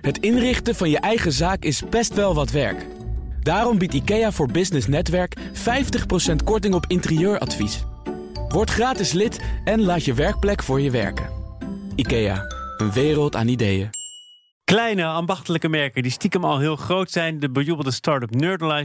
Het inrichten van je eigen zaak is best wel wat werk. Daarom biedt IKEA voor Business Netwerk 50% korting op interieuradvies. Word gratis lid en laat je werkplek voor je werken. IKEA, een wereld aan ideeën. Kleine ambachtelijke merken die stiekem al heel groot zijn. De bejubelde start-up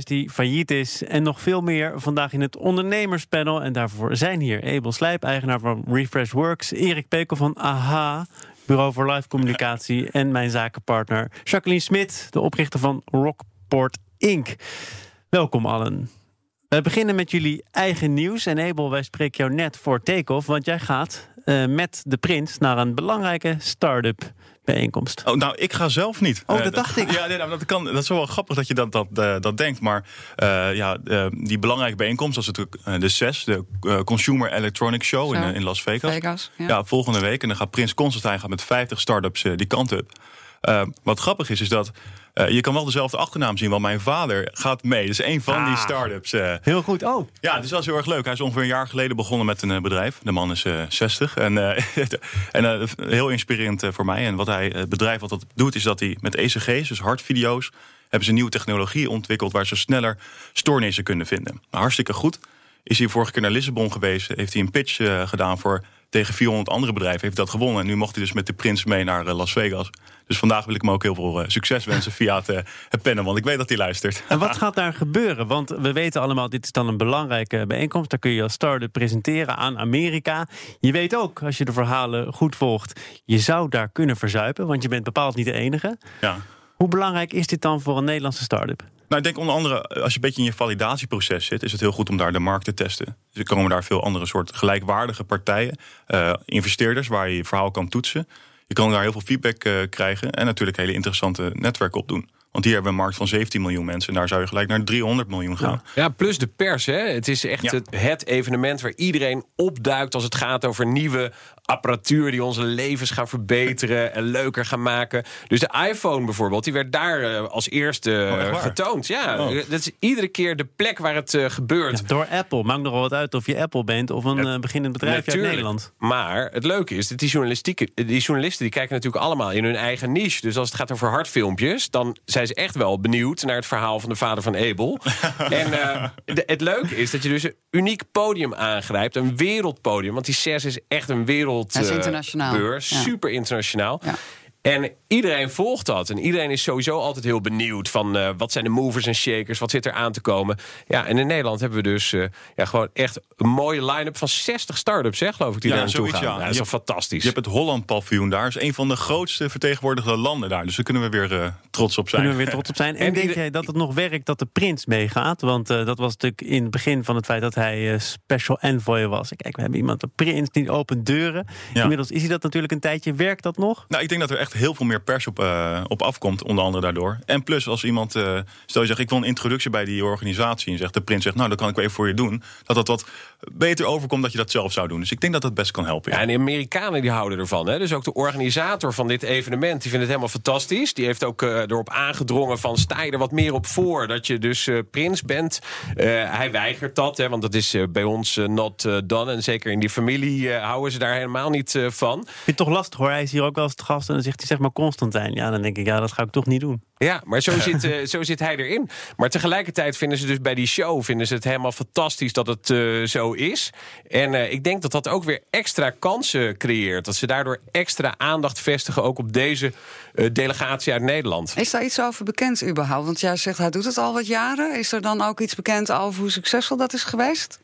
die failliet is. En nog veel meer vandaag in het ondernemerspanel. En daarvoor zijn hier Abel Slijp, eigenaar van Refresh Works. Erik Pekel van AHA, Bureau voor Live Communicatie. En mijn zakenpartner Jacqueline Smit, de oprichter van Rockport Inc. Welkom allen. We beginnen met jullie eigen nieuws. En Abel, wij spreken jou net voor take-off. Want jij gaat uh, met de prins naar een belangrijke start-up bijeenkomst. Oh, nou, ik ga zelf niet. Oh, dat uh, dacht ik. Ja, nee, nou, dat, kan, dat is wel grappig dat je dat, dat, uh, dat denkt. Maar uh, ja, die belangrijke bijeenkomst, dat is natuurlijk de CES, de Consumer Electronics Show in, in, Las Vegas. Vegas ja. ja. volgende week. En dan gaat Prins Constantijn gaat met 50 start-ups die kant op. wat grappig is, is dat uh, je kan wel dezelfde achternaam zien, want mijn vader gaat mee. Dus een van ah, die start-ups. Uh, heel goed. Oh. Ja, dus dat is heel erg leuk. Hij is ongeveer een jaar geleden begonnen met een uh, bedrijf. De man is 60. En, en heel inspirerend voor mij. En wat hij, het bedrijf wat dat doet, is dat hij met ECG's, dus hartvideo's, hebben ze nieuwe technologie ontwikkeld waar ze sneller stoornissen kunnen vinden. hartstikke goed. Is hij vorige keer naar Lissabon geweest, heeft hij een pitch gedaan voor tegen 400 andere bedrijven. Heeft dat gewonnen. En nu mocht hij dus met de prins mee naar Las Vegas. Dus vandaag wil ik hem ook heel veel succes wensen via het, het pennen. Want ik weet dat hij luistert. En wat gaat daar gebeuren? Want we weten allemaal, dit is dan een belangrijke bijeenkomst. Daar kun je als start-up presenteren aan Amerika. Je weet ook, als je de verhalen goed volgt... je zou daar kunnen verzuipen. Want je bent bepaald niet de enige. Ja. Hoe belangrijk is dit dan voor een Nederlandse start-up? Nou, ik denk onder andere, als je een beetje in je validatieproces zit, is het heel goed om daar de markt te testen. Dus er komen daar veel andere soort gelijkwaardige partijen, uh, investeerders, waar je je verhaal kan toetsen. Je kan daar heel veel feedback uh, krijgen en natuurlijk hele interessante netwerken op doen. Want hier hebben we een markt van 17 miljoen mensen. En daar zou je gelijk naar 300 miljoen gaan. Ja, plus de pers. Hè. Het is echt ja. het, het, evenement waar iedereen opduikt als het gaat over nieuwe apparatuur die onze levens gaan verbeteren en leuker gaan maken. Dus de iPhone bijvoorbeeld, die werd daar uh, als eerste oh, getoond. Ja, oh. dat is iedere keer de plek waar het uh, gebeurt. Ja, door Apple. Maakt nog wel wat uit of je Apple bent of een uh, beginnend bedrijf uit Nederland. Maar het leuke is dat die, journalistiek, die journalisten die kijken natuurlijk allemaal in hun eigen niche. Dus als het gaat over hardfilmpjes, dan zijn ze echt wel benieuwd naar het verhaal van de vader van Abel. en de, het leuke is dat je dus een uniek podium aangrijpt, een wereldpodium. Want die CES is echt een wereld is internationaal. beurs. Super internationaal. En iedereen volgt dat. En iedereen is sowieso altijd heel benieuwd van uh, wat zijn de movers en shakers, wat zit er aan te komen. Ja, en in Nederland hebben we dus uh, ja, gewoon echt een mooie line-up van 60 start-ups, hè, geloof ik, die ja, daar naartoe gaan. Ja. Ja, dat is toch fantastisch. Je hebt het Holland paviljoen daar. is een van de grootste vertegenwoordigde landen daar. Dus daar kunnen we weer uh, trots op zijn. Kunnen we weer trots op zijn. En, en denk jij dat het nog werkt dat de prins meegaat? Want dat was natuurlijk in het begin van het feit dat hij special envoy was. Kijk, we hebben iemand, de prins, die opent deuren. Inmiddels is hij dat natuurlijk een tijdje. Werkt dat nog? Nou, ik denk dat er echt heel veel meer pers op op, uh, op afkomt, onder andere daardoor. En plus als iemand, uh, stel je zegt ik wil een introductie bij die organisatie en zegt de prins zegt nou dat kan ik wel even voor je doen, dat dat wat beter overkomt dat je dat zelf zou doen. Dus ik denk dat dat best kan helpen. Ja, en de Amerikanen die houden ervan. Hè? Dus ook de organisator van dit evenement, die vindt het helemaal fantastisch. Die heeft ook uh, erop aangedrongen van sta je er wat meer op voor dat je dus prins bent. hij weigert dat, hè, want dat is bij ons not done. En zeker in die familie houden ze daar helemaal niet van. Ik vind het toch lastig hoor. Hij is hier ook wel eens te gast en dan zegt hij zeg maar Constantijn ja, dan denk ik, ja, dat ga ik toch niet doen. Ja, maar zo zit, uh, zo zit hij erin. Maar tegelijkertijd vinden ze dus bij die show vinden ze het helemaal fantastisch dat het uh, zo is. En uh, ik denk dat dat ook weer extra kansen creëert. Dat ze daardoor extra aandacht vestigen ook op deze delegatie uit Nederland. Is daar iets over bekend überhaupt? Want jij zegt hij doet het al wat jaren. Is er dan ook iets bekend over hoe succesvol dat is geweest?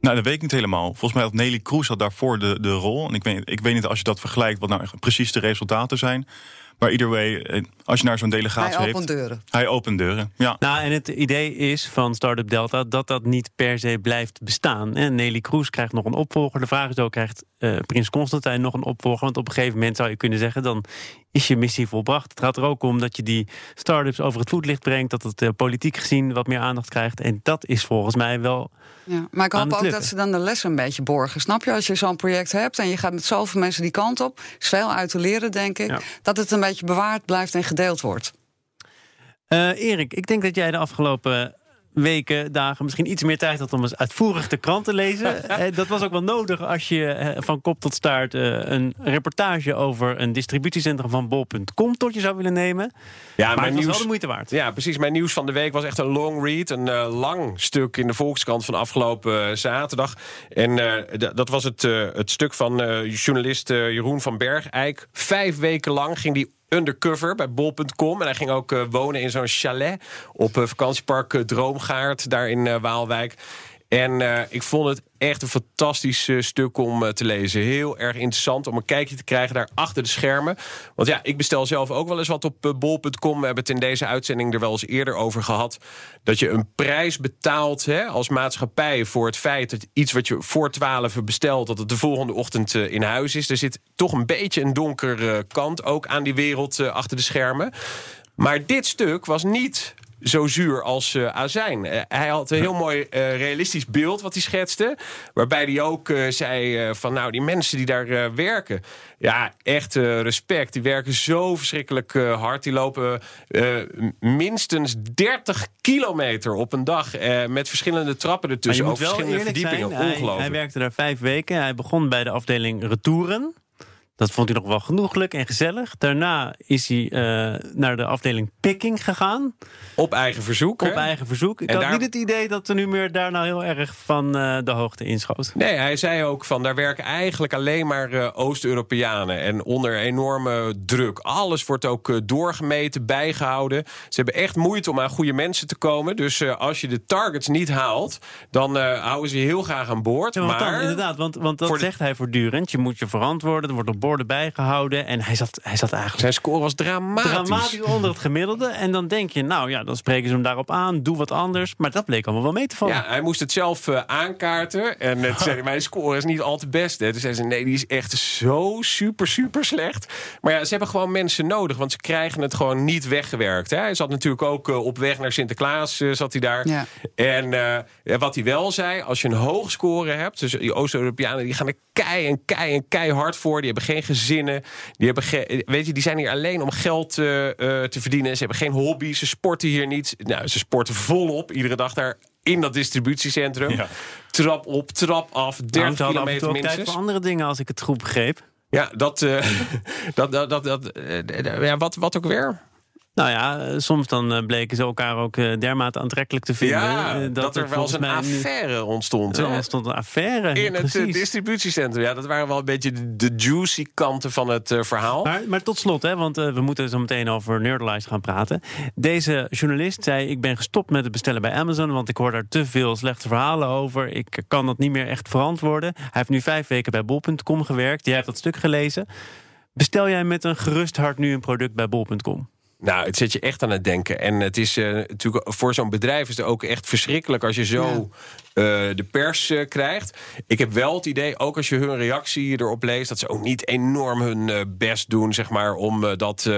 Nou, dat weet ik niet helemaal. Volgens mij had Nelly Kroes had daarvoor de, de rol. En ik weet, ik weet niet als je dat vergelijkt, wat nou precies de resultaten zijn. Maar either way, eh, als je naar zo'n delegatie hij heeft... Hij opent deuren. Hij opent deuren, ja. Nou, en het idee is van Startup Delta dat dat niet per se blijft bestaan. En Nelly Kroes krijgt nog een opvolger. De vraag is ook, krijgt uh, Prins Constantijn nog een opvolger? Want op een gegeven moment zou je kunnen zeggen... dan is je missie volbracht. Het gaat er ook om dat je die start-ups over het voetlicht brengt... dat het uh, politiek gezien wat meer aandacht krijgt. En dat is volgens mij wel ja, maar ik hoop ook dat ze dan de les een beetje borgen. Snap je, als je zo'n project hebt en je gaat met zoveel mensen die kant op, is veel uit te leren, denk ik, dat het een beetje bewaard blijft en gedeeld wordt. Uh, Erik, ik denk dat jij de afgelopen weken, dagen, misschien iets meer tijd had om eens uitvoerig de krant te lezen. Eh, dat was ook wel nodig als je eh, van kop tot staart een reportage over een distributiecentrum van bol.com tot je zou willen nemen. Ja, maar mijn het nieuws, wel de moeite waard. Ja, precies. Mijn nieuws van de week was echt een long read. Een lang stuk in de Volkskrant van afgelopen zaterdag. En dat was het, het stuk van journalist Jeroen van Bergijk. Vijf weken lang ging die undercover bij bol.com. En hij ging ook uh, wonen in zo'n chalet op uh, vakantiepark uh, Droomgaard, daar in Waalwijk. En uh, ik vond het echt een fantastisch uh, stuk om uh, te lezen. Heel erg interessant om een kijkje te krijgen daar achter de schermen. Want ja, ik bestel zelf ook wel eens wat op bol.com. We hebben het in deze uitzending er wel eens eerder over gehad. Dat je een prijs betaalt hè, als maatschappij voor het feit dat iets wat je voor 12 bestelt, dat het de volgende ochtend in huis is. Er zit toch een beetje een donkere kant ook aan die wereld achter de schermen. Maar dit stuk was niet zo zuur als uh, azijn. Uh, hij had een heel mooi uh, realistisch beeld wat hij schetste. Waarbij hij ook zei van nou die mensen die daar werken. Ja, echt respect. Die werken zo verschrikkelijk hard. Die lopen minstens 30 kilometer op een dag. met verschillende trappen ertussen. Over verschillende verdiepingen. Ongelooflijk. Hij, hij werkte daar vijf weken. Hij begon bij de afdeling retouren. Dat vond hij nog wel genoeglijk en gezellig. Daarna is hij uh, naar de afdeling picking gegaan. Op eigen verzoek. Op eigen verzoek. Ik en had daar... niet het idee dat de nummer daar nou heel erg van uh, de hoogte inschoot. Nee, hij zei ook van daar werken eigenlijk alleen maar uh, Oost-Europeanen. En onder enorme druk. Alles wordt ook doorgemeten, bijgehouden. Ze hebben echt moeite om aan goede mensen te komen. Dus als je de targets niet haalt, dan houden ze je heel graag aan boord. Ja, maar dan, inderdaad, want, want dat zegt hij voortdurend. Je moet je verantwoorden, er wordt op borden bijgehouden. En hij zat, hij zat eigenlijk... Zijn score was dramatisch. Dramatisch onder het gemiddelde. En dan denk je, nou ja, dan spreken ze hem daarop aan. Doe wat anders. Maar dat bleek allemaal wel mee te vallen. Ja, hij moest het zelf uh, aankaarten. En uh, zei mijn score is niet al te best. Hè. Dus hij zei, nee, die is echt zo super, super slecht. Maar ja, ze hebben gewoon mensen nodig. Want ze krijgen het gewoon niet weggewerkt. Hè. Hij zat natuurlijk ook uh, op weg naar Sinterklaas, zat hij daar. Ja. En wat hij wel zei, als je een hoog score hebt... dus die Oost-Europeanen, die gaan er kei en kei en keihard voor. Die hebben geen gezinnen. Die, hebben weet je, die zijn hier alleen om geld uh, te verdienen. Ze hebben geen hobby. Ze sporten hier niet. Nou, ze sporten volop. Iedere dag daar in dat distributiecentrum. Ja. Trap op, trap af. 30 nou, kilometer minstens. tijd voor andere dingen, als ik het goed begreep. Ja, dat, uh, dat, dat, dat, dat ja, wat, wat ook weer? Nou ja, eh, soms dan eh, bleken ze elkaar ook eh, dermate aantrekkelijk te vinden. Ja, dat, dat er wel eens een affaire ontstond. Er ontstond een affaire. In het distributiecentrum. Ja, dat waren wel een beetje de juicy kanten van het verhaal. Maar, maar, tot slot, hè, want we moeten zo meteen over Nerdlize gaan praten. Deze journalist zei: Ik ben gestopt met het bestellen bij Amazon, want ik hoor daar te veel slechte verhalen over. Ik kan dat niet meer echt verantwoorden. Hij heeft nu vijf weken bij bol.com gewerkt. Jij hebt dat stuk gelezen. Bestel jij met een gerust hart nu een product bij bol.com? Nou, het zet je echt aan het denken. En het is uh, natuurlijk voor zo'n bedrijf is het ook echt verschrikkelijk als je zo uh, de pers uh, krijgt. Ik heb wel het idee, ook als je hun reactie erop leest, dat ze ook niet enorm hun best doen, zeg maar, om dat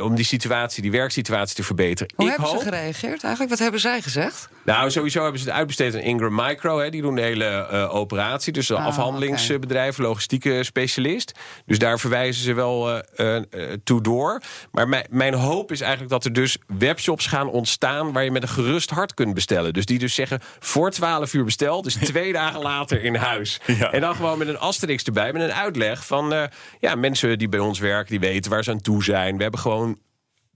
om die situatie, die werksituatie te verbeteren. Hoe hebben ze gereageerd eigenlijk? Wat hebben zij gezegd? Nou, sowieso hebben ze het uitbesteed aan Ingram Micro. Hè. Die doen de hele operatie. Dus een ah, afhandelingsbedrijf, okay. logistieke specialist. Dus daar verwijzen ze wel toe door. Maar mijn, hoop is eigenlijk dat er dus webshops gaan ontstaan... waar je met een gerust hart kunt bestellen. Dus die dus zeggen, voor 12 uur besteld... dus twee dagen later in huis. En dan gewoon met een asterix erbij, met een uitleg van... Uh, ja, mensen die bij ons werken, die weten waar ze aan toe zijn. We hebben gewoon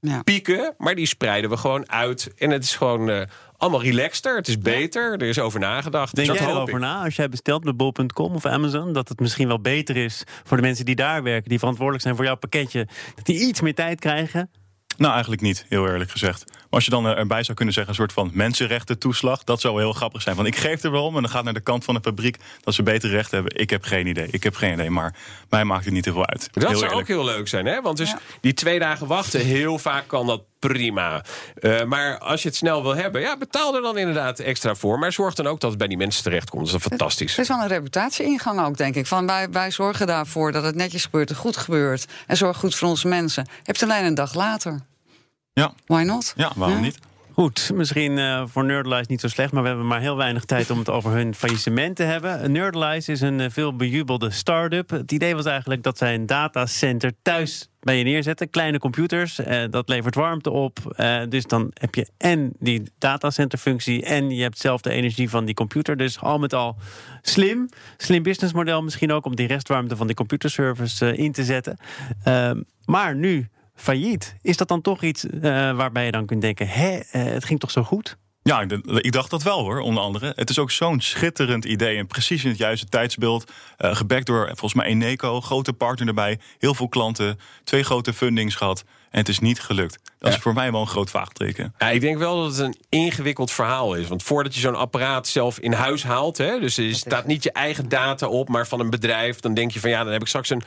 ja. pieken, maar die spreiden we gewoon uit. En het is gewoon... Uh, allemaal relaxter. Het is beter. Er is over nagedacht. Denk dus jij erover na als jij bestelt bij bol.com of Amazon... dat het misschien wel beter is voor de mensen die daar werken... die verantwoordelijk zijn voor jouw pakketje... dat die iets meer tijd krijgen nou, eigenlijk niet, heel eerlijk gezegd. Maar als je dan erbij zou kunnen zeggen, een soort van mensenrechten toeslag, dat zou wel heel grappig zijn. Want ik geef er wel om en dan gaat naar de kant van de fabriek dat ze betere rechten hebben. Ik heb geen idee. Ik heb geen idee, maar mij maakt het niet te veel uit. Dat zou ook heel leuk zijn, hè? Want dus die twee dagen wachten, heel vaak kan dat prima. Uh, maar als je het snel wil hebben, ja, betaal er dan inderdaad extra voor. Maar zorg dan ook dat het bij die mensen terechtkomt. Dat is fantastisch. Het is wel een reputatie-ingang ook, denk ik. Van wij, wij zorgen daarvoor dat het netjes gebeurt en goed gebeurt. En zorg goed voor onze mensen. Je hebt alleen een dag later. Ja. Why not? Ja, waarom niet? Goed, misschien uh, voor Nerdlize niet zo slecht, maar we hebben maar heel weinig tijd om het over hun faillissement te hebben. Nerdlize is een uh, veel bejubelde start-up. Het idee was eigenlijk dat zij een datacenter thuis bij je neerzetten. Kleine computers, uh, dat levert warmte op. dus dan heb je en die datacenterfunctie en je hebt zelf de energie van die computer. Dus al met al slim. Slim businessmodel misschien ook om die restwarmte van die computerservice in te zetten. Ehm, maar nu failliet. Is dat dan toch iets uh, waarbij je dan kunt denken: hè, uh, het ging toch zo goed? Ja, ik dacht dat wel hoor, onder andere. Het is ook zo'n schitterend idee en precies in het juiste tijdsbeeld. Uh, gebackt door volgens mij Eneco, grote partner erbij, heel veel klanten, twee grote fundings gehad. En het is niet gelukt. Dat is voor mij wel een groot vraagteken. Ja, ik denk wel dat het een ingewikkeld verhaal is. Want voordat je zo'n apparaat zelf in huis haalt... Hè, dus er staat niet je eigen data op, maar van een bedrijf... dan denk je van ja, dan heb ik straks een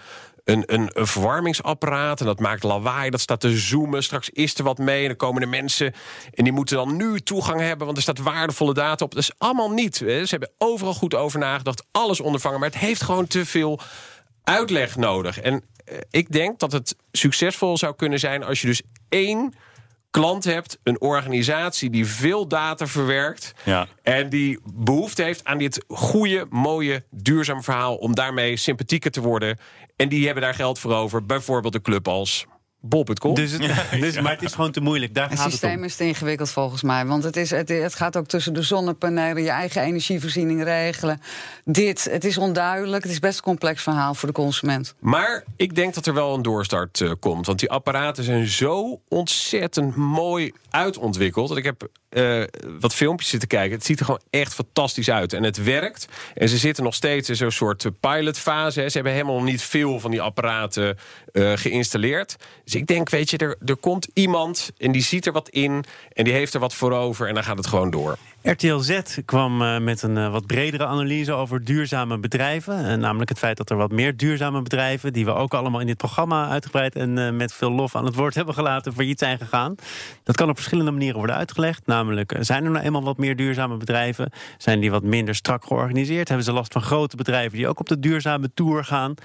een, een, verwarmingsapparaat. En dat maakt lawaai, dat staat te zoomen. Straks is er wat mee en dan komen de mensen... en die moeten dan nu toegang hebben, want er staat waardevolle data op. Dat is allemaal niet. Hè. Ze hebben overal goed over nagedacht, alles ondervangen. Maar het heeft gewoon te veel uitleg nodig. En eh, ik denk dat het succesvol zou kunnen zijn... als je dus één klant hebt, een organisatie die veel data verwerkt... Ja. en die behoefte heeft aan dit goede, mooie, duurzaam verhaal... om daarmee sympathieker te worden. En die hebben daar geld voor over. Bijvoorbeeld een club als bol.com. Dus, het, dus, maar het is gewoon te moeilijk. Daar het gaat systeem het om. is te ingewikkeld volgens mij. Want het, is, het, het, gaat ook tussen de zonnepanelen, je eigen energievoorziening regelen. Dit, het is onduidelijk. Het is best een complex verhaal voor de consument. Maar ik denk dat er wel een doorstart uh, komt. Want die apparaten zijn zo ontzettend mooi uitontwikkeld. Dat ik heb uh, wat filmpjes zitten kijken. Het ziet er gewoon echt fantastisch uit. En het werkt. En ze zitten nog steeds in zo'n soort pilotfase. Ze hebben helemaal niet veel van die apparaten uh, geïnstalleerd. Dus ik denk, weet je, er, er komt iemand en die ziet er wat in. En die heeft er wat voor over. En dan gaat het gewoon door. RTL Z kwam uh, met een uh, wat bredere analyse over duurzame bedrijven. Uh, namelijk het feit dat er wat meer duurzame bedrijven... die we ook allemaal in dit programma uitgebreid... en met veel lof aan het woord hebben gelaten, failliet zijn gegaan. Dat kan op verschillende manieren worden uitgelegd. Namelijk, zijn er nou eenmaal wat meer duurzame bedrijven? Zijn die wat minder strak georganiseerd? Hebben ze last van grote bedrijven die ook op de duurzame tour gaan?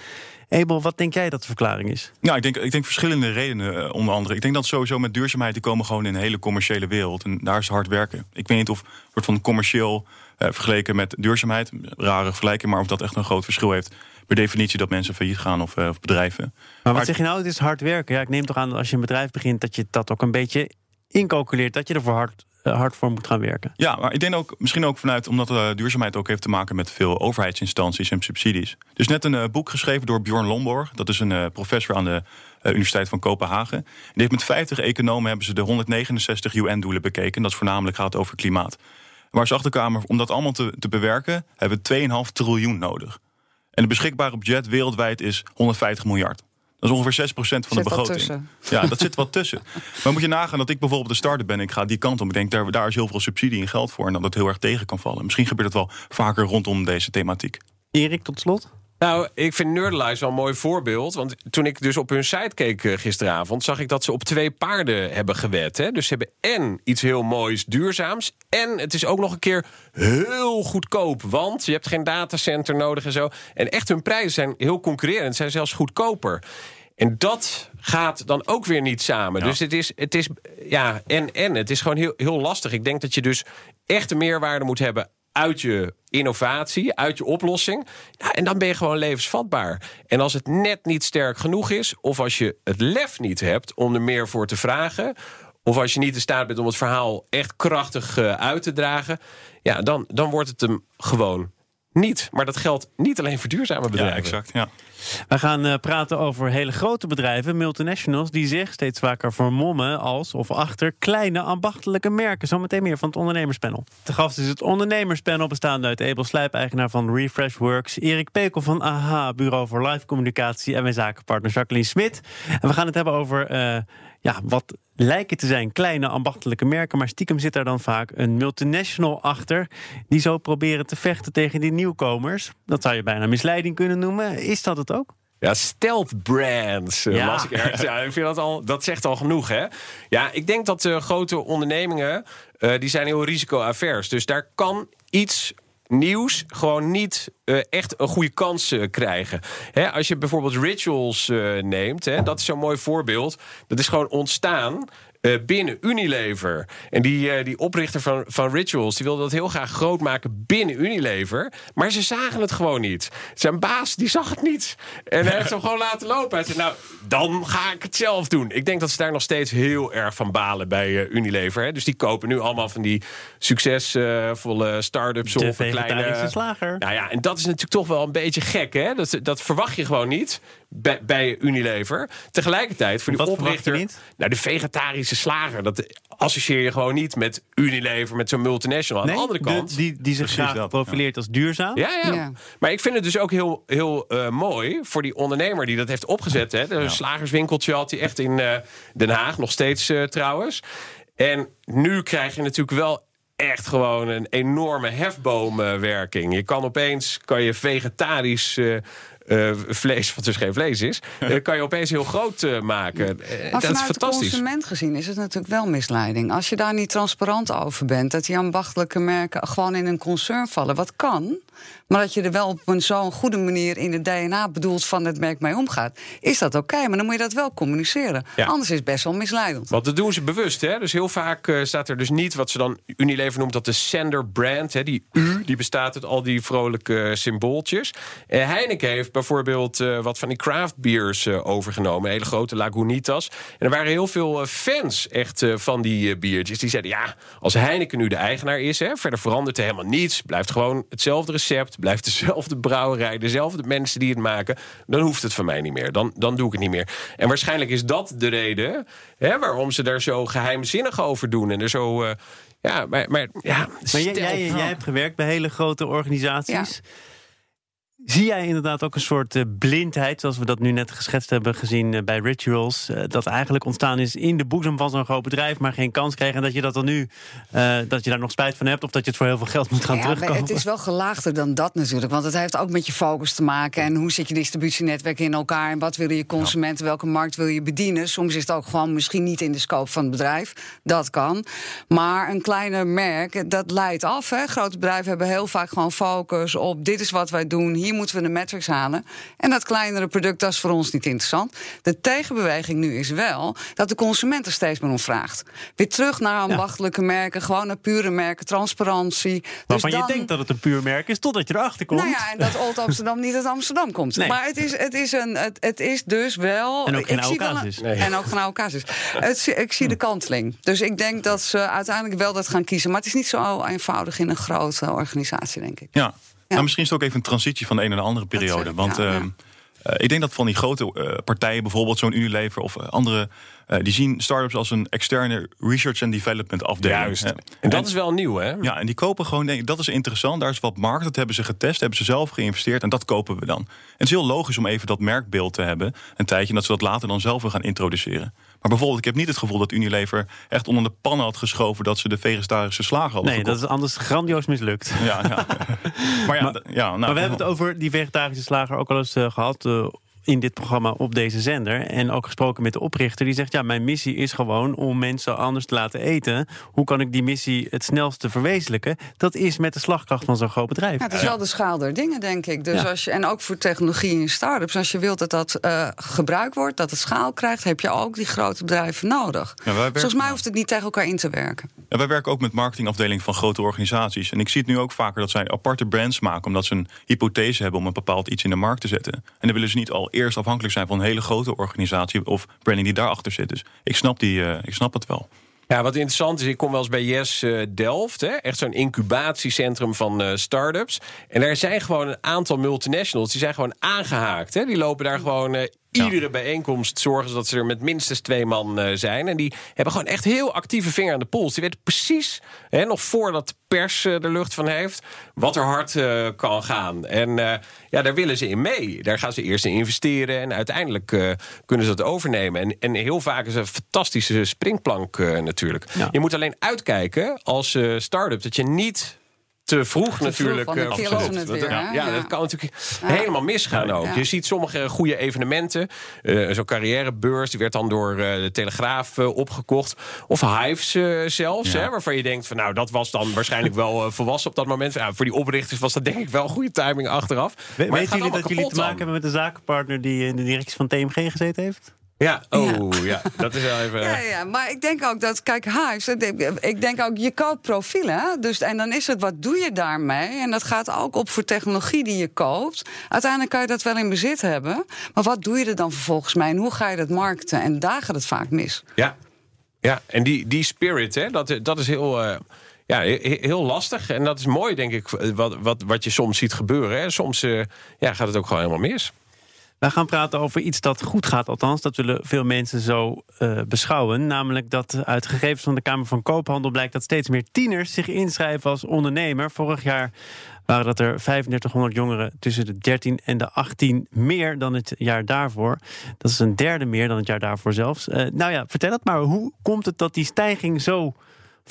Abel, wat denk jij dat de verklaring is? Ja, ik denk, ik denk verschillende redenen, onder andere. Ik denk dat sowieso met duurzaamheid, die komen gewoon in een hele commerciële wereld. En daar is hard werken. Ik weet niet of wordt van commercieel uh, vergeleken met duurzaamheid. Rare vergelijking, maar of dat echt een groot verschil heeft. Per definitie dat mensen failliet gaan of, uh, of bedrijven. Maar, maar wat zeg je nou, het is hard werken. Ja, ik neem toch aan dat als je een bedrijf begint, dat je dat ook een beetje incalculeert. Dat je ervoor hard hard voor moet gaan werken. Ja, maar ik denk ook misschien ook vanuit omdat duurzaamheid ook heeft te maken met veel overheidsinstanties en subsidies. Dus net een boek geschreven door Bjorn Lomborg. Dat is een professor aan de Universiteit van Kopenhagen. En die heeft met 50 economen hebben ze de 169 UN-doelen bekeken. Dat is voornamelijk gaat over klimaat. Waar ze achterkwamen, om dat allemaal te, te bewerken, hebben we 2,5 triljoen nodig. En de beschikbare budget wereldwijd is 150 miljard. Dat is ongeveer 6% van de begroting. Ja, dat zit wat tussen. Maar moet je nagaan dat ik bijvoorbeeld de starter ben. Ik ga die kant op. Ik denk, daar, daar is heel veel subsidie en geld voor. En dat het heel erg tegen kan vallen. Misschien gebeurt het wel vaker rondom deze thematiek. Erik, tot slot. Nou, ik vind Nerdlize wel een mooi voorbeeld. Want toen ik dus op hun site keek uh, gisteravond... zag ik dat ze op twee paarden hebben gewet. Hè? Dus ze hebben en iets heel moois, duurzaams... en het is ook nog een keer heel goedkoop. Want je hebt geen datacenter nodig en zo. En echt hun prijzen zijn heel concurrerend. zijn zelfs goedkoper. En dat gaat dan ook weer niet samen. Dus het is, het is ja, en en. Het is gewoon heel, heel lastig. Ik denk dat je dus echt een meerwaarde moet hebben uit je innovatie, uit je oplossing. Ja, en dan ben je gewoon levensvatbaar. En als het net niet sterk genoeg is, of als je het lef niet hebt om er meer voor te vragen. Of als je niet in staat bent om het verhaal echt krachtig uh, uit te dragen. Ja, dan, dan wordt het hem gewoon niet. Maar dat geldt niet alleen voor duurzame bedrijven. Ja, exact. Ja. We gaan uh, praten over hele grote bedrijven, multinationals, die zich steeds vaker vermommen als of achter kleine ambachtelijke merken. Zometeen meer van het ondernemerspanel. De gast is het ondernemerspanel bestaande uit Abel Slijp, eigenaar van Refreshworks, Erik Pekel van AHA, Bureau voor Live Communicatie en mijn zakenpartner Jacqueline Smit. En we gaan het hebben over uh, ja, wat lijken te zijn kleine ambachtelijke merken, maar stiekem zit daar dan vaak een multinational achter die zo proberen te vechten tegen die nieuwkomers. Dat zou je bijna misleiding kunnen noemen. Is dat het ook? Ja, stealth brands. Ja. Las ik ergens. Ja, ik vind dat, al, dat zegt al genoeg, hè? Ja, ik denk dat uh, grote ondernemingen... Uh, die zijn heel risicoavers. Dus daar kan iets nieuws gewoon niet uh, echt een goede kans uh, krijgen. Hè, als je bijvoorbeeld rituals uh, neemt, hè, dat is zo'n mooi voorbeeld. Dat is gewoon ontstaan eh, binnen Unilever. En die, eh, die oprichter van, van Rituals, die wilde dat heel graag groot maken binnen Unilever. Maar ze zagen het gewoon niet. Zijn baas, die zag het niet. En hij heeft hem gewoon laten lopen. Hij zei, nou, dan ga ik het zelf doen. Ik denk dat ze daar nog steeds heel erg van balen bij eh, Unilever. Hè. Dus die kopen nu allemaal van die succesvolle start-ups. De of slager. Nou ja, en dat is natuurlijk toch wel een beetje gek, hè? Dat, dat verwacht je gewoon niet bij, bij Unilever. Tegelijkertijd, voor die Wat verwacht je oprichter... niet? Nou, de vegetarische slager, dat associeer je gewoon niet met Unilever, met zo'n multinational. Aan de andere kant... de- die, die zich Precies graag dat, profileert als duurzaam. Ja, ja, Ja. Maar ik vind het dus ook heel, heel eh, mooi voor die ondernemer die dat heeft opgezet. Hè. De slagerswinkeltje had hij echt in eh, Den Haag, nog steeds eh, trouwens. En nu krijg je natuurlijk wel echt gewoon een enorme hefboomwerking. Je kan opeens kan je vegetarisch eh, eh, vlees, wat dus geen vlees is, eh, kan je opeens heel groot eh, maken. Dat is fantastisch. consument gezien is het natuurlijk wel misleiding. Als je daar niet transparant over bent, dat die ambachtelijke merken gewoon in een concern vallen, wat kan, maar dat je er wel op een zo'n goede manier in het DNA bedoeld van het merk mee omgaat, is dat oké. maar dan moet je dat wel communiceren. Ja. Anders is het best wel misleidend. Want dat doen ze bewust. Hè? Dus heel vaak staat er dus niet wat ze dan Unilever noemt dat de sender brand. Hè? Die U, die bestaat uit al die vrolijke symbooltjes. Eh, Heineken heeft bijvoorbeeld eh, wat van die craft beers eh, overgenomen. Hele grote Lagunitas. En er waren heel veel eh, fans echt eh, van die eh, biertjes. Die zeiden ja, als Heineken nu de eigenaar is... Hè, verder verandert er helemaal niets. Blijft gewoon hetzelfde recept. Blijft dezelfde brouwerij. Dezelfde mensen die het maken. Dan hoeft het van mij niet meer. Dan, dan doe ik het niet meer. En waarschijnlijk is dat de reden... Hè, waarom ze daar zo geheimzinnig over doen. En er zo... eh, ja, maar, maar ja, Maar jij, stel- jij, jij hebt gewerkt bij hele grote organisaties. Zie jij inderdaad ook een soort eh, blindheid, zoals we dat nu net geschetst hebben gezien eh, bij Rituals, eh, dat eigenlijk ontstaan is in de boezem van zo'n groot bedrijf, maar geen kans kreeg en dat je dat dan nu, dat je daar nog spijt van hebt of dat je het voor heel veel geld moet gaan Ja, terugkomen? het is wel gelaagder dan dat natuurlijk. Want het heeft ook met je focus te maken. En hoe zit je distributienetwerk in elkaar? En wat willen je consumenten? Welke markt wil je bedienen? Soms is het ook gewoon misschien niet in de scope van het bedrijf. Dat kan. Maar een kleiner merk, dat leidt af. Hè. Grote bedrijven hebben heel vaak gewoon focus op... dit is wat wij doen, hier moeten we de metrics halen. En dat kleinere product, dat is voor ons niet interessant. De tegenbeweging nu is wel dat de consument er steeds meer om vraagt. Weer terug naar ambachtelijke merken, gewoon naar pure merken, transparantie. Waarvan Dus dan- je denkt dat het een puur merk is, totdat je erachter komt. nou ja, en dat Old Amsterdam niet uit Amsterdam komt. Nee. Maar het is, het, is een, het, het is dus wel... En ook geen ik zie oude casus. een- Nee. En ook geen oude casus. Het, ik zie de kanteling. Dus ik denk dat ze uiteindelijk wel dat gaan kiezen. Maar het is niet zo eenvoudig in een grote organisatie, denk ik. Ja. Nou, misschien is het ook even een transitie van de een naar de andere periode. ik, Want ja, ja. ehm, eh, ik denk dat van die grote eh, partijen, bijvoorbeeld zo'n Unilever of eh, andere, eh, die zien start-ups als een externe research and development afdeling. Juist. En dat is wel nieuw, hè? Ja, en die kopen gewoon, denk ik, dat is interessant. Daar is wat markt, dat hebben ze getest, hebben ze zelf geïnvesteerd en dat kopen we dan. En het is heel logisch om even dat merkbeeld te hebben, een tijdje, en dat ze dat later dan zelf weer gaan introduceren. Maar bijvoorbeeld, ik heb niet het gevoel dat Unilever echt onder de pannen had geschoven dat ze de vegetarische slager hadden nee, dat is anders grandioos mislukt. Ja, ja. maar ja, ja nou, maar we hebben het over die vegetarische slager ook al eens eh, gehad. eh, in dit programma op deze zender. En ook gesproken met de oprichter. Die zegt: Ja, mijn missie is gewoon om mensen anders te laten eten. Hoe kan ik die missie het snelste verwezenlijken? Dat is met de slagkracht van zo'n groot bedrijf. Ja, het is wel de schaal der dingen, denk ik. Dus Ja. als je, en ook voor technologie in start-ups. Als je wilt dat dat eh, gebruikt wordt, dat het schaal krijgt... heb je ook die grote bedrijven nodig. Ja, wij werken- Volgens mij hoeft het niet tegen elkaar in te werken. Ja, wij werken ook met marketingafdelingen van grote organisaties. En ik zie het nu ook vaker dat zij aparte brands maken... omdat ze een hypothese hebben om een bepaald iets in de markt te zetten. En dan willen ze niet al eerst afhankelijk zijn van een hele grote organisatie... of branding die daarachter zit. Dus ik snap, die, eh, ik snap het wel. Ja, wat interessant is, ik kom wel eens bij Yes eh, Delft. Hè? Echt zo'n incubatiecentrum van eh start-ups. En daar zijn gewoon een aantal multinationals. Die zijn gewoon aangehaakt. Hè? Die lopen daar gewoon... eh, Iedere bijeenkomst zorgen ze dat ze er met minstens twee man eh, zijn. En die hebben gewoon echt heel actieve vinger aan de pols. Die weten precies, hè, nog voordat de pers eh, er lucht van heeft... wat er hard eh, kan gaan. En ja, daar willen ze in mee. Daar gaan ze eerst in investeren. En uiteindelijk kunnen ze dat overnemen. En, en heel vaak is een fantastische springplank natuurlijk. Ja. Je moet alleen uitkijken als start-up... dat je niet te vroeg natuurlijk want eh, het weer, ja, hè? ja, Ja. dat kan natuurlijk helemaal misgaan ook. Ja. Je ziet sommige goede evenementen. eh, Zo'n carrièrebeurs, die werd dan door eh, de Telegraaf opgekocht. Of Hives zelfs, Ja. hè, waarvan je denkt... van nou, dat was dan waarschijnlijk wel volwassen op dat moment. Ja, voor die oprichters was dat denk ik wel goede timing achteraf. We- Maar weten jullie dat jullie te maken hebben met een zakenpartner die in de directie van TMG gezeten heeft? Ja, oh ja. dat is wel even... Ja, ja, maar ik denk ook dat, kijk, Hives, ik denk ook, je koopt profielen. Dus, en dan is het, wat doe je daarmee? En dat gaat ook op voor technologie die je koopt. Uiteindelijk kan je dat wel in bezit hebben. Maar wat doe je er dan vervolgens mee? En hoe ga je dat markten? En daar gaat het vaak mis. Ja, ja. en die, die spirit, hè, dat, dat is heel... Uh ja, heel lastig. En dat is mooi, denk ik, wat, wat, wat je soms ziet gebeuren. Hè. Soms uh, ja, gaat het ook gewoon helemaal mis. We gaan praten over iets dat goed gaat, althans. Dat willen veel mensen zo uh, beschouwen. Namelijk dat uit gegevens van de Kamer van Koophandel blijkt dat steeds meer tieners zich inschrijven als ondernemer. Vorig jaar waren dat er 3500 jongeren tussen de 13 en de 18 meer dan het jaar daarvoor. Dat is een derde meer dan het jaar daarvoor zelfs. Uh, nou ja, vertel het maar. Hoe komt het dat die stijging zo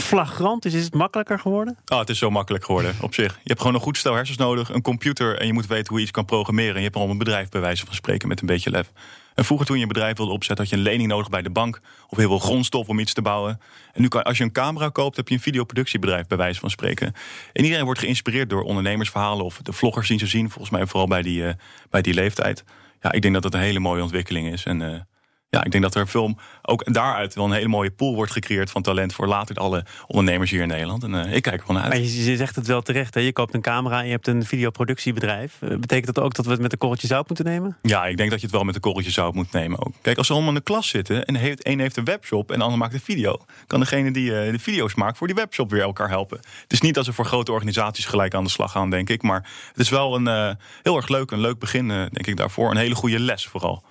flagrant is? Is het makkelijker geworden? Oh, het is zo makkelijk geworden op zich. Je hebt gewoon een goed stel hersens nodig, een computer en je moet weten hoe je iets kan programmeren. En je hebt al een bedrijf bij wijze van spreken met een beetje lef. En vroeger toen je een bedrijf wilde opzetten, had je een lening nodig bij de bank of heel veel grondstof om iets te bouwen. En nu kan, als je een camera koopt, heb je een videoproductiebedrijf bij wijze van spreken. En iedereen wordt geïnspireerd door ondernemersverhalen of de vloggers zien ze zien, volgens mij vooral bij die, uh, bij die leeftijd. Ja, ik denk dat dat een hele mooie ontwikkeling is. En uh, ja, ik denk dat er film ook daaruit wel een hele mooie pool wordt gecreëerd van talent voor later alle ondernemers hier in Nederland. En uh, ik kijk er gewoon uit. Maar je, zegt het wel terecht. Hè? Je koopt een camera en je hebt een videoproductiebedrijf. Uh, betekent dat ook dat we het met een korreltje zout moeten nemen? Ja, ik denk dat je het wel met een korreltje zout moet nemen ook. Kijk, als ze allemaal in de klas zitten en heeft, een heeft een webshop en de ander maakt een video, kan degene die uh, de video's maakt voor die webshop weer elkaar helpen. Het is niet dat ze voor grote organisaties gelijk aan de slag gaan, denk ik. Maar het is wel een heel erg leuk, een leuk begin, denk ik daarvoor. Een hele goede les vooral.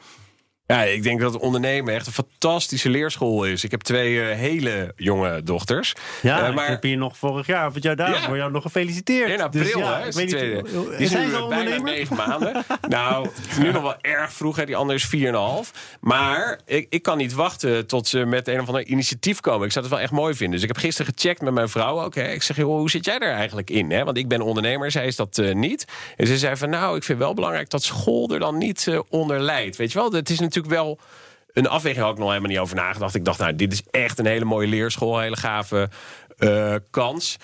Ja, ik denk dat ondernemen echt een fantastische leerschool is. Ik heb twee uh, hele jonge dochters. Ja, uh, maar ik heb hier nog vorig jaar of het jaar daarvoor ja. jou nog gefeliciteerd. In april, dus, ja, hè? Is weet tweede. Niet, die zijn nu bijna negen maanden. nou, nu nog wel erg vroeg. Hè. Die andere is vier en een half. Maar ik, ik kan niet wachten tot ze met een of ander initiatief komen. Ik zou het wel echt mooi vinden. Dus ik heb gisteren gecheckt met mijn vrouw ook. Hè. Ik zeg, joh, hoe zit jij daar eigenlijk in? Hè? Want ik ben ondernemer, zij is dat uh, niet. En ze zei van, nou, ik vind wel belangrijk dat school er dan niet onder leidt. Weet je wel, het is natuurlijk wel een afweging had ik nog helemaal niet over nagedacht. Ik dacht, nou, dit is echt een hele mooie leerschool, hele gave uh, kans.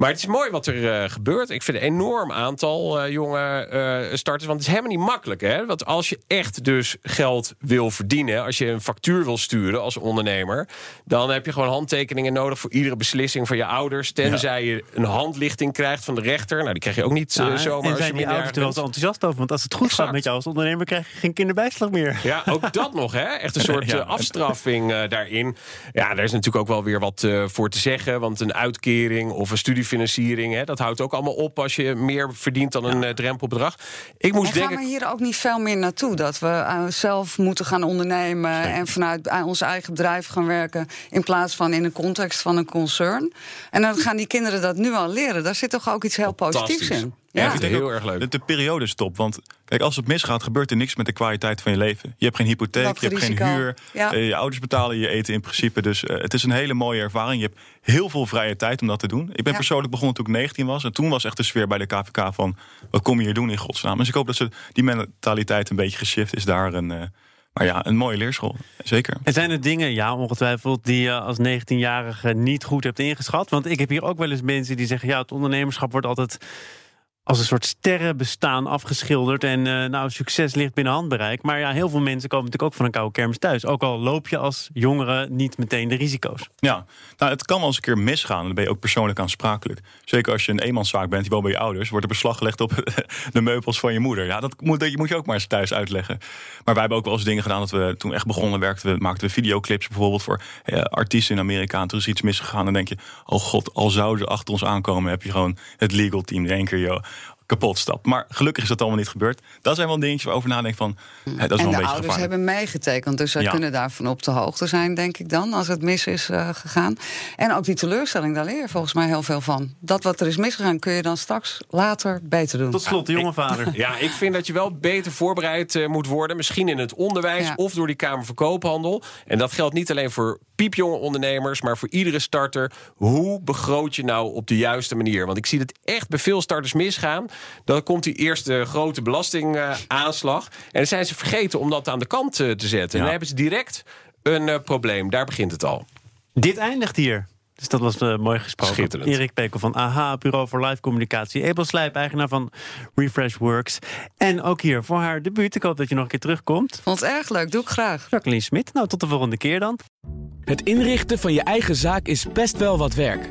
Maar het is mooi wat er uh, gebeurt. Ik vind een enorm aantal uh, jonge uh, starters. Want het is helemaal niet makkelijk. Hè? Want als je echt dus geld wil verdienen... als je een factuur wil sturen als ondernemer... dan heb je gewoon handtekeningen nodig... voor iedere beslissing van je ouders. Tenzij ja. je een handlichting krijgt van de rechter. Nou, die krijg je ook niet ja, zomaar. En zijn die ouders er wel enthousiast over? Want als het goed exact. gaat met jou als ondernemer... krijg je geen kinderbijslag meer. Ja, ook dat nog. Hè? Echt een soort ja. afstraffing daarin. Ja, daar is natuurlijk ook wel weer wat voor te zeggen. Want een uitkering of een studie financiering. Hè, dat houdt ook allemaal op als je meer verdient dan een ja. drempelbedrag. Ik moest en denken. Gaan we hier ook niet veel meer naartoe? Dat we uh, zelf moeten gaan ondernemen Zeker. en vanuit ons eigen bedrijf gaan werken. In plaats van in de context van een concern. En dan gaan die kinderen dat nu al leren. Daar zit toch ook iets heel positiefs in. Ja, ja ik denk heel erg leuk. Dat de periode stop. Want kijk, als het misgaat, gebeurt er niks met de kwaliteit van je leven. Je hebt geen hypotheek, je hebt risico. geen huur. Ja. Uh, je ouders betalen je eten in principe. Dus uh, het is een hele mooie ervaring. Je hebt heel veel vrije tijd om dat te doen. Ik ben ja. persoonlijk begonnen toen ik 19 was. En toen was echt de sfeer bij de KVK van... wat kom je hier doen in godsnaam? Dus ik hoop dat ze die mentaliteit een beetje geshift is daar. En, uh, maar ja, een mooie leerschool. Zeker. En zijn er dingen, ja, ongetwijfeld, die je als 19-jarige niet goed hebt ingeschat? Want ik heb hier ook wel eens mensen die zeggen... ja, het ondernemerschap wordt altijd als een soort sterrenbestaan afgeschilderd. En uh, nou, succes ligt binnen handbereik. Maar ja, heel veel mensen komen natuurlijk ook van een koude kermis thuis. Ook al loop je als jongere niet meteen de risico's. Ja, nou, het kan wel eens een keer misgaan. Dan ben je ook persoonlijk aansprakelijk. Zeker als je een eenmanszaak bent, die woont bij je ouders... wordt er beslag gelegd op de meubels van je moeder. Ja, dat moet, dat moet je ook maar eens thuis uitleggen. Maar wij hebben ook wel eens dingen gedaan... dat we toen echt begonnen werkten, we maakten we videoclips bijvoorbeeld... voor eh, artiesten in Amerika. En toen is iets misgegaan. Dan denk je, oh god, al zouden ze achter ons aankomen... heb je gewoon het legal team in één keer... Joh, kapot stapt. Maar gelukkig is dat allemaal niet gebeurd. Dat zijn wel dingetjes waarover nadenken van... Hè, dat is en wel een de beetje ouders hebben meegetekend. Dus zij ja. kunnen daarvan op de hoogte zijn, denk ik dan... als het mis is uh, gegaan. En ook die teleurstelling, daar leer je volgens mij heel veel van. Dat wat er is misgegaan, kun je dan straks later beter doen. Tot slot, de jonge vader. Ja, ik vind dat je wel beter voorbereid uh, moet worden. Misschien in het onderwijs ja. of door die Kamer van Koophandel. En dat geldt niet alleen voor piepjonge ondernemers... maar voor iedere starter. Hoe begroot je nou op de juiste manier? Want ik zie het echt bij veel starters misgaan. Dan komt die eerste grote belastingaanslag. En dan zijn ze vergeten om dat aan de kant uh, te zetten. Ja. En dan hebben ze direct een uh, probleem. Daar begint het al. Dit eindigt hier. Dus dat was uh, mooi gesproken. Schitterend. Erik Pekel van AHA, Bureau voor Live Communicatie. Abel Slijp, eigenaar van Refresh Works. En ook hier voor haar debuut. Ik hoop dat je nog een keer terugkomt. Vond het erg leuk, doe ik graag. Jacqueline Smit, nou tot de volgende keer dan. Het inrichten van je eigen zaak is best wel wat werk.